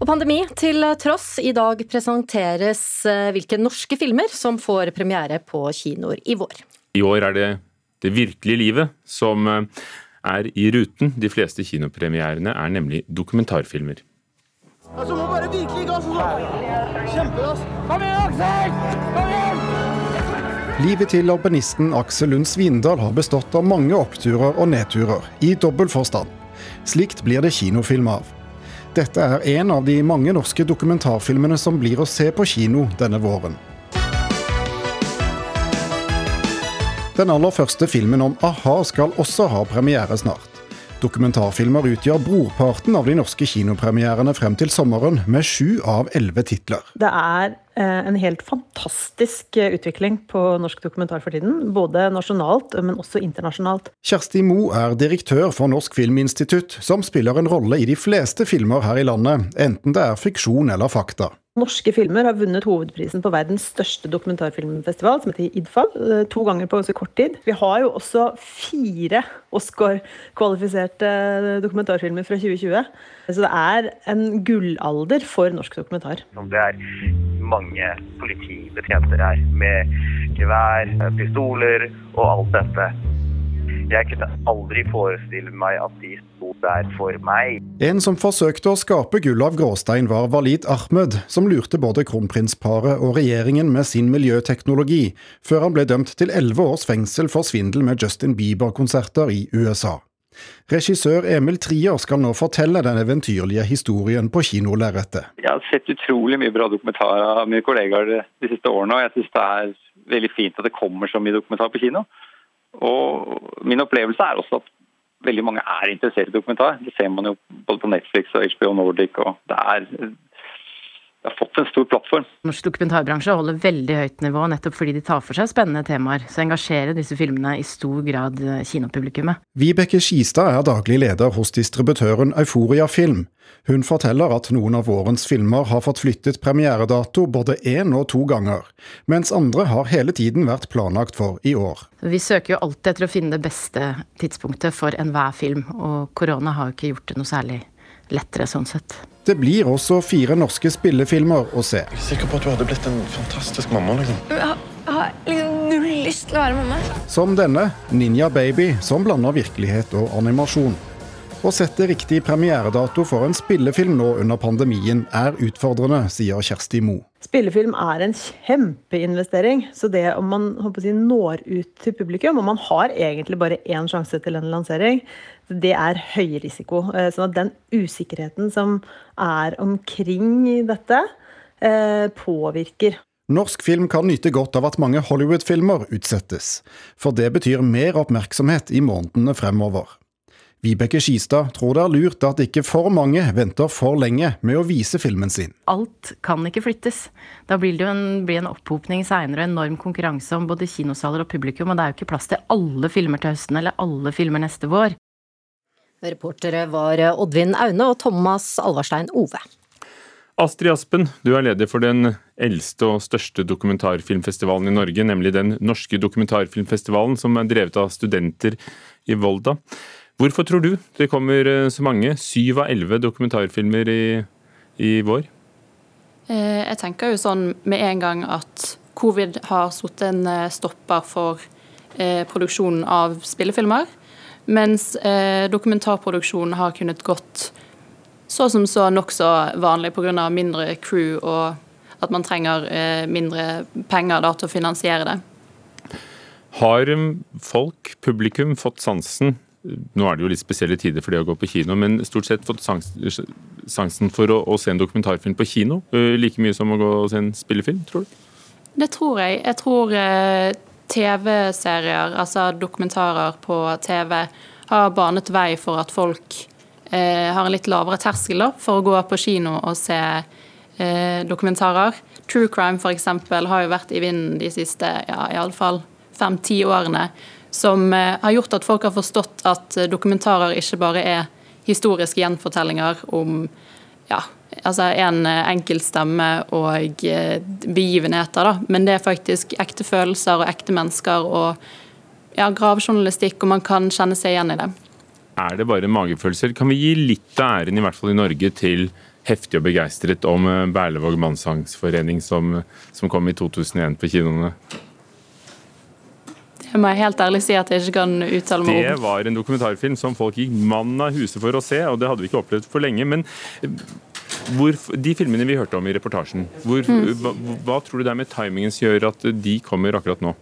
Og pandemi til tross, i dag presenteres eh, hvilke norske filmer som får premiere på kinoer i vår. I år er det det virkelige livet som eh, er i ruten. De fleste kinopremierene er nemlig dokumentarfilmer. Altså, må bare virkelig gass! Kjempegass! Kom igjen, Aksel! Kom igjen! Livet til alpinisten Aksel Lund Svindal har bestått av mange oppturer og nedturer, i dobbel forstand. Slikt blir det kinofilm av. Dette er en av de mange norske dokumentarfilmene som blir å se på kino denne våren. Den aller første filmen om a-ha skal også ha premiere snart. Dokumentarfilmer utgjør brorparten av de norske kinopremierene frem til sommeren, med sju av elleve titler. Det er en helt fantastisk eh, utvikling på norsk dokumentar for tiden. Både nasjonalt, men også internasjonalt. Kjersti Moe er direktør for Norsk Filminstitutt, som spiller en rolle i de fleste filmer her i landet, enten det er fiksjon eller fakta. Norske filmer har vunnet hovedprisen på verdens største dokumentarfilmfestival, som heter IDFA, eh, to ganger på så kort tid. Vi har jo også fire Oscar-kvalifiserte dokumentarfilmer fra 2020. Så det er en gullalder for norsk dokumentar. Det er mange politibetjenter her, med gevær, pistoler og alt dette. Jeg kunne aldri forestille meg at de sto der for meg. En som forsøkte å skape gull av gråstein, var Walid Ahmed, som lurte både kronprinsparet og regjeringen med sin miljøteknologi, før han ble dømt til elleve års fengsel for svindel med Justin Bieber-konserter i USA. Regissør Emil Trier skal nå fortelle den eventyrlige historien på kinolerretet. Jeg har sett utrolig mye bra dokumentarer av mine kollegaer de siste årene, og jeg syns det er veldig fint at det kommer så mye dokumentar på kino. Og min opplevelse er også at veldig mange er interessert i dokumentar. Det ser man jo både på Netflix og HBO Nordic. og det er det har fått en stor plattform. Norsk dokumentarbransje holder veldig høyt nivå nettopp fordi de tar for seg spennende temaer, så engasjerer disse filmene i stor grad eh, kinopublikummet. Vibeke Skistad er daglig leder hos distributøren Euforia Film. Hun forteller at noen av vårens filmer har fått flyttet premieredato både én og to ganger, mens andre har hele tiden vært planlagt for i år. Vi søker jo alltid etter å finne det beste tidspunktet for enhver film, og korona har jo ikke gjort det noe særlig lettere sånn sett. Det blir også fire norske spillefilmer å se. Jeg er sikker på at du hadde blitt en fantastisk mamma. liksom. Jeg har liksom null lyst til å være mamma. Som denne, Ninja Baby, som blander virkelighet og animasjon. Å sette riktig premieredato for en spillefilm nå under pandemien er utfordrende, sier Kjersti Mo. Spillefilm er en kjempeinvestering. Så det om man si, når ut til publikum, og man har egentlig bare én sjanse til en lansering, det er høy risiko. Eh, sånn at den usikkerheten som er omkring dette, eh, påvirker. Norsk film kan nyte godt av at mange Hollywood-filmer utsettes. For det betyr mer oppmerksomhet i månedene fremover. Vibeke Skistad tror det er lurt at ikke for mange venter for lenge med å vise filmen sin. Alt kan ikke flyttes. Da blir det jo en, blir en opphopning seinere og enorm konkurranse om både kinosaler og publikum, og det er jo ikke plass til alle filmer til høsten eller alle filmer neste vår. Reportere var Oddvin Aune og Thomas Alvarstein Ove. Astrid Aspen, du er leder for den eldste og største dokumentarfilmfestivalen i Norge, nemlig den norske dokumentarfilmfestivalen, som er drevet av studenter i Volda. Hvorfor tror du det kommer eh, så mange, syv av elleve dokumentarfilmer i, i vår? Eh, jeg tenker jo sånn med en gang at covid har satt en eh, stopper for produksjonen av spillefilmer. Mens dokumentarproduksjonen har kunnet gått så som så nokså vanlig pga. mindre crew og at man trenger mindre penger da, til å finansiere det. Har folk, publikum, fått sansen nå er det jo litt spesielle tider for det å gå på kino, men stort sett fått sansen for å, å, se en dokumentarfilm på kino uh, like mye som å gå og se en spillefilm, tror du? Det tror jeg. Jeg tror uh, TV-serier, altså dokumentarer på TV, har banet vei for at folk eh, har en litt lavere terskel for å gå på kino og se dokumentarer. True crime f.eks. har jo vært i vinden de siste ja, iallfall fem-ti årene som eh, har gjort at folk har forstått at eh, dokumentarer ikke bare er historiske gjenfortellinger om ja, altså en enkelt stemme og begivenheter, da. men det er faktisk ekte følelser og ekte mennesker og ja, gravjournalistikk, og man kan kjenne seg igjen i det. Er det bare magefølelser? Kan vi gi litt av æren, i hvert fall i Norge, til heftig og begeistret om Berlevåg mannssangsforening som, som kom i 2001 på kinoene? Må jeg helt ærlig si at jeg ikke kan uttale meg om. Det var en dokumentarfilm som folk gikk mann av huset for å se, og det hadde vi ikke opplevd for lenge. Men hvor, de filmene vi hørte om i reportasjen, hvor, mm. hva, hva, tror du det er med timingen som gjør at de kommer akkurat nå?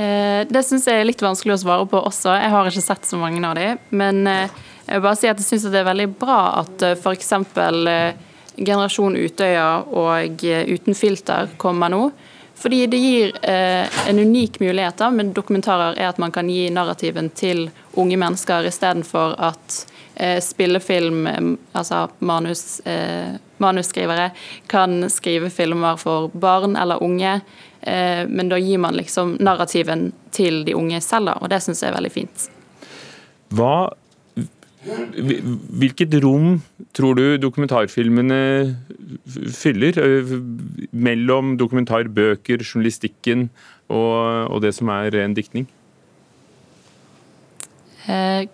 Eh, det syns jeg er litt vanskelig å svare på også. Jeg har ikke sett så mange av de. Men eh, jeg vil bare si at jeg syns det er veldig bra at eh, f.eks. Eh, Generasjon Utøya og eh, Uten filter kommer nå. Fordi det gir eh, en unik mulighet da, med dokumentarer er at man kan gi narrativen til unge mennesker istedenfor at eh, spillefilm, eh, altså manus, eh, manusskrivere, kan skrive filmer for barn eller unge. Eh, men da gir man liksom narrativen til de unge selv, da, og det syns jeg er veldig fint. Hva Hvilket rom tror du dokumentarfilmene fyller? Eh, mellom dokumentarbøker, journalistikken og, og det som er ren diktning? Eh,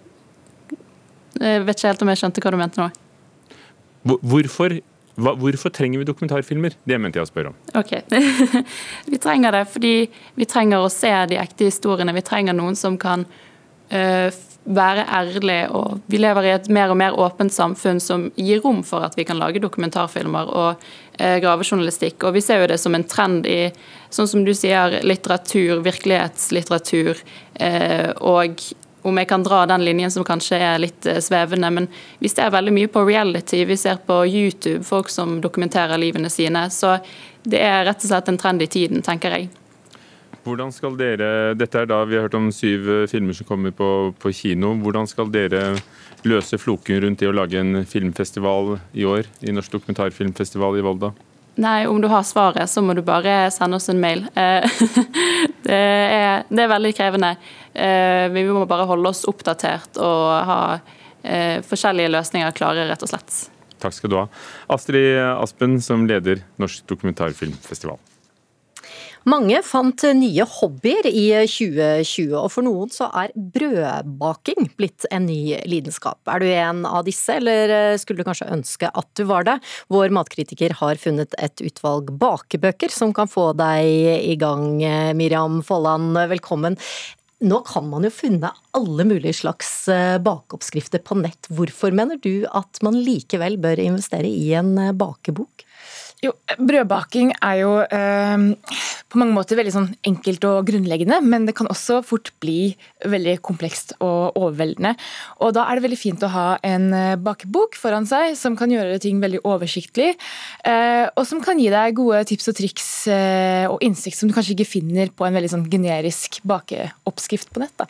jeg vet ikke helt om jeg skjønte hva du mente nå. Hvorfor, hva, hvorfor trenger vi dokumentarfilmer? Det mente jeg å spørre om. Ok, Vi trenger det fordi vi trenger å se de ekte historiene. Vi trenger noen som kan være ærlig. og Vi lever i et mer og mer åpent samfunn som gir rom for at vi kan lage dokumentarfilmer og eh, gravejournalistikk. Og Vi ser jo det som en trend i sånn som du sier, litteratur, virkelighetslitteratur. Eh, og om jeg kan dra den linjen som kanskje er litt eh, svevende, men vi ser veldig mye på reality. Vi ser på YouTube folk som dokumenterer livene sine. Så det er rett og slett en trend i tiden, tenker jeg. Hvordan skal dere, dette er da Vi har hørt om syv eh, filmer som kommer på, på kino. Hvordan skal dere løse floken rundt det å lage en filmfestival i år? I Norsk dokumentarfilmfestival i Volda? Nei, om du har svaret, så må du bare sende oss en mail. Eh, det er, det er veldig krevende. Eh, vi må bare holde oss oppdatert og ha forskjellige løsninger klare, rett og slett. Takk skal du ha. Astrid Aspen, som leder Norsk dokumentarfilmfestival. Mange fant nye hobbyer i 2020, og for noen så er brødbaking blitt en ny lidenskap. Er du en av disse, eller skulle du kanskje ønske at du var det? Vår matkritiker har funnet et utvalg bakebøker som kan få deg i gang. Miriam Folland, velkommen. Nå kan man jo funne alle mulige slags eh, bakeoppskrifter på nett. Hvorfor mener du at man likevel bør investere i en eh, bakebok? Jo, brødbaking er jo eh, på mange måter veldig sånn enkelt og grunnleggende, men det kan også fort bli veldig komplekst og overveldende. Og da er det veldig fint å ha en eh, bakebok foran seg som kan gjøre ting veldig oversiktlig, eh, og som kan gi deg gode tips og triks eh, og innsikt som du kanskje ikke finner på en veldig sånn generisk bakeoppskrift på nett. da.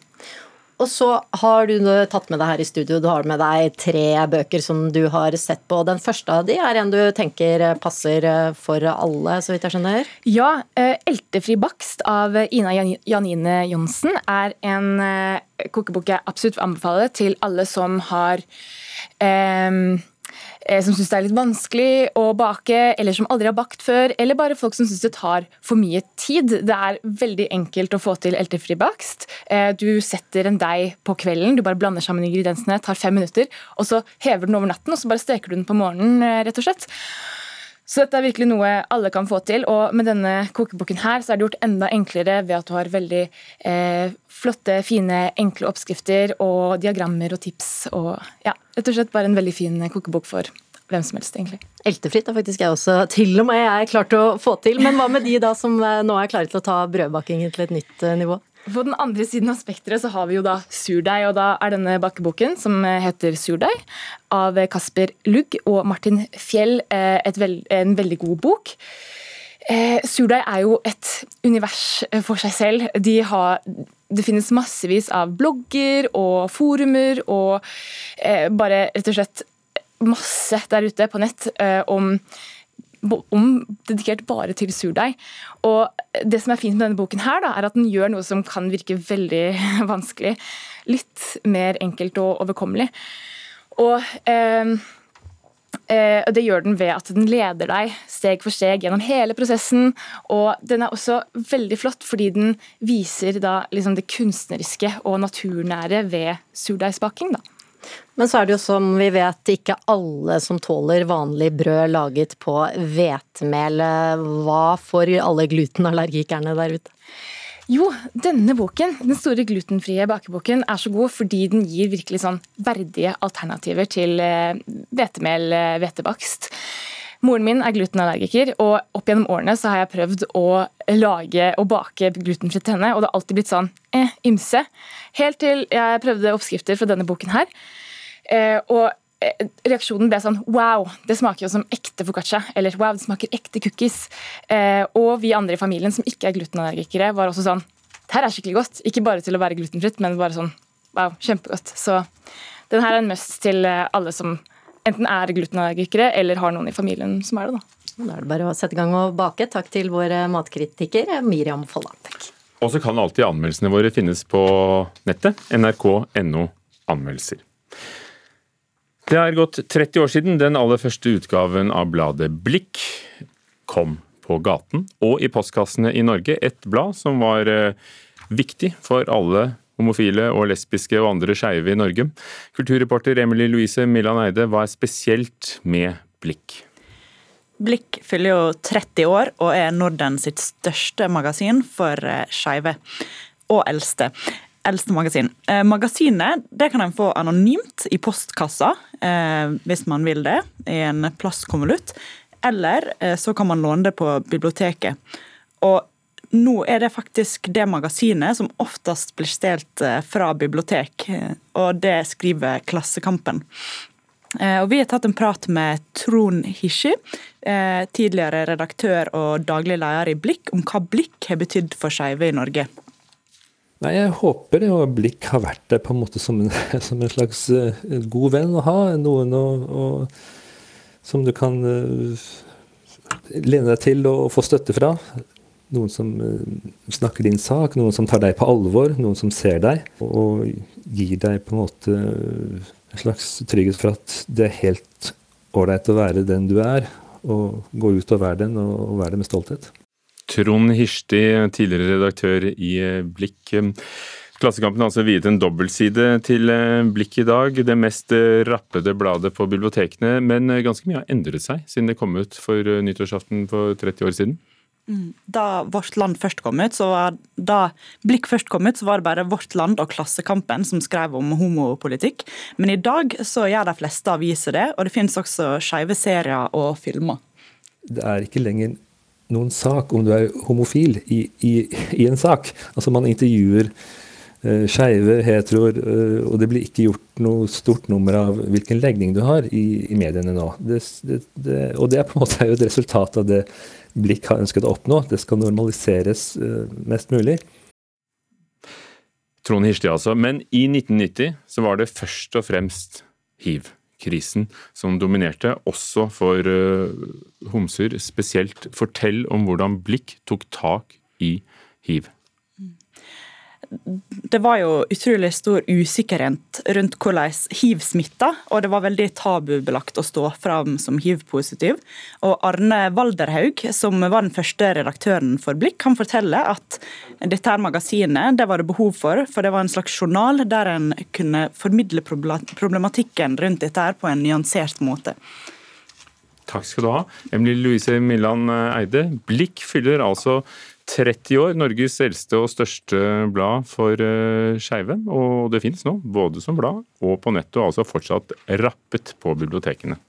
Og så har du tatt med deg her i studio, du har med deg tre bøker som du har sett på. Den første av de er en du tenker passer for alle, så vidt jeg skjønner? Ja. Eh, 'Eltefri bakst' av Ina Janine Johnsen er en eh, kokebok jeg absolutt anbefaler til alle som har eh, Eh, som syns det er litt vanskelig å bake, eller som aldri har bakt før, eller bare folk som syns det tar for mye tid. Det er veldig enkelt å få til eltefri bakst. Eh, du setter en deig på kvelden, du bare blander sammen ingrediensene, tar fem minutter, og så hever den over natten, og så bare steker du den på morgenen, eh, rett og slett. Så dette er virkelig noe alle kan få til. Og med denne kokeboken her så er det gjort enda enklere ved at du har veldig eh, flotte, fine, enkle oppskrifter og diagrammer og tips. Og ja, rett og slett bare en veldig fin kokebok for hvem som helst, egentlig. Eltefritt har faktisk jeg også til og med jeg klart å få til. Men hva med de da som eh, nå er klare til å ta brødbakingen til et nytt eh, nivå? På den andre siden av spekteret så har vi jo da surdeig, og da er denne bakkeboken som heter Surdeig, av Kasper Lugg og Martin Fjell, eh, veld, en veldig god bok. Eh, surdeig er jo et univers for seg selv. De har, det finnes massevis av blogger og forumer og eh, bare rett og slett masse der ute på nett om om, dedikert bare til surdeig. Og det som er fint med denne boken, her da, er at den gjør noe som kan virke veldig vanskelig, litt mer enkelt og overkommelig. Og eh, eh, det gjør den ved at den leder deg steg for steg gjennom hele prosessen. Og den er også veldig flott fordi den viser da liksom det kunstneriske og naturnære ved surdeigsbaking. Men så er det jo som vi vet ikke alle som tåler vanlig brød laget på hvetemel. Hva for alle glutenallergikerne der ute? Jo, denne boken, den store glutenfrie bakeboken, er så god fordi den gir virkelig sånn verdige alternativer til eh, hvetemel, eh, hvetebakst. Moren min er glutenallergiker, og opp gjennom årene så har jeg prøvd å lage og bake glutenfritt til henne, og det har alltid blitt sånn eh, ymse. Helt til jeg prøvde oppskrifter fra denne boken her. Eh, og eh, reaksjonen ble sånn wow, det smaker jo som ekte foccaccia. Eller wow, det smaker ekte cookies. Eh, og vi andre i familien som ikke er glutenallergikere, var også sånn det her er skikkelig godt. Ikke bare til å være glutenfritt, men bare sånn wow, kjempegodt. Så den her er en must til alle som enten er glutenallergikere eller har noen i familien som er det. Da Da er det bare å sette i gang og bake. Takk til vår matkritiker Miriam Folla. Og så kan alltid anmeldelsene våre finnes på nettet. nrk.no anmeldelser. Det er gått 30 år siden den aller første utgaven av bladet Blikk kom på gaten og i postkassene i Norge. Et blad som var eh, viktig for alle homofile og lesbiske og andre skeive i Norge. Kulturreporter Emily Louise Millan Eide, hva er spesielt med Blikk? Blikk fyller jo 30 år og er Norden sitt største magasin for eh, skeive. Og eldste eldste magasin. Eh, magasinet det kan en få anonymt i postkassa, eh, hvis man vil det, i en plastkonvolutt. Eller så kan man låne det på biblioteket. Og nå er det faktisk det magasinet som oftest blir stjålet eh, fra bibliotek, eh, og det skriver Klassekampen. Eh, og vi har tatt en prat med Trond Hishi, tidligere redaktør og daglig leder i Blikk, om hva Blikk har betydd for skeive i Norge. Nei, Jeg håper det, Blikk har vært der på en måte som en, som en slags god venn å ha. Noen å, å, som du kan lene deg til og få støtte fra. Noen som uh, snakker din sak, noen som tar deg på alvor, noen som ser deg. Og, gir deg på en måte en slags trygghet for at det er helt ålreit å være den du er. Og gå ut og være den, og, være det med stolthet. Trond Hirsti, tidligere redaktør i eh, Blikk. Klassekampen har altså viet en dobbeltside til eh, Blikk i dag, det mest eh, rappede bladet på bibliotekene. Men ganske mye har endret seg siden det kom ut for nyttårsaften for 30 år siden? Da Vårt Land først kom ut, så var, da Blikk først kom ut, så var det bare Vårt Land og Klassekampen som skrev om homopolitikk. Men i dag så gjør de fleste aviser det, og det finnes også skeive serier og filmer. Det er ikke lenger noen sak om du er homofil i, i, i en sak. Altså Man intervjuer uh, skeive, heteroer, uh, og det blir ikke gjort noe stort nummer av hvilken legning du har i, i mediene nå. Det, det, det, og det er på en måte et resultat av det Blikk har ønsket å oppnå. Det skal normaliseres uh, mest mulig. Trond Hirsti, altså. Men i 1990 så var det først og fremst hiv krisen som dominerte, også for uh, homser spesielt. Fortell om hvordan Blikk tok tak i hiv det var jo utrolig stor usikkerhet rundt hvordan hiv smitta, og det var veldig tabubelagt å stå fram som hiv-positiv. Og Arne Walderhaug, som var den første redaktøren for Blikk, kan fortelle at dette her magasinet det var det behov for, for det var en slags journal der en kunne formidle problematikken rundt dette her på en nyansert måte. Takk skal du ha. Emilie Louise Milland Eide. Blikk fyller altså 30 år, Norges eldste og største blad for uh, skeive. Og det finnes nå, både som blad og på nettet, og altså fortsatt rappet på bibliotekene.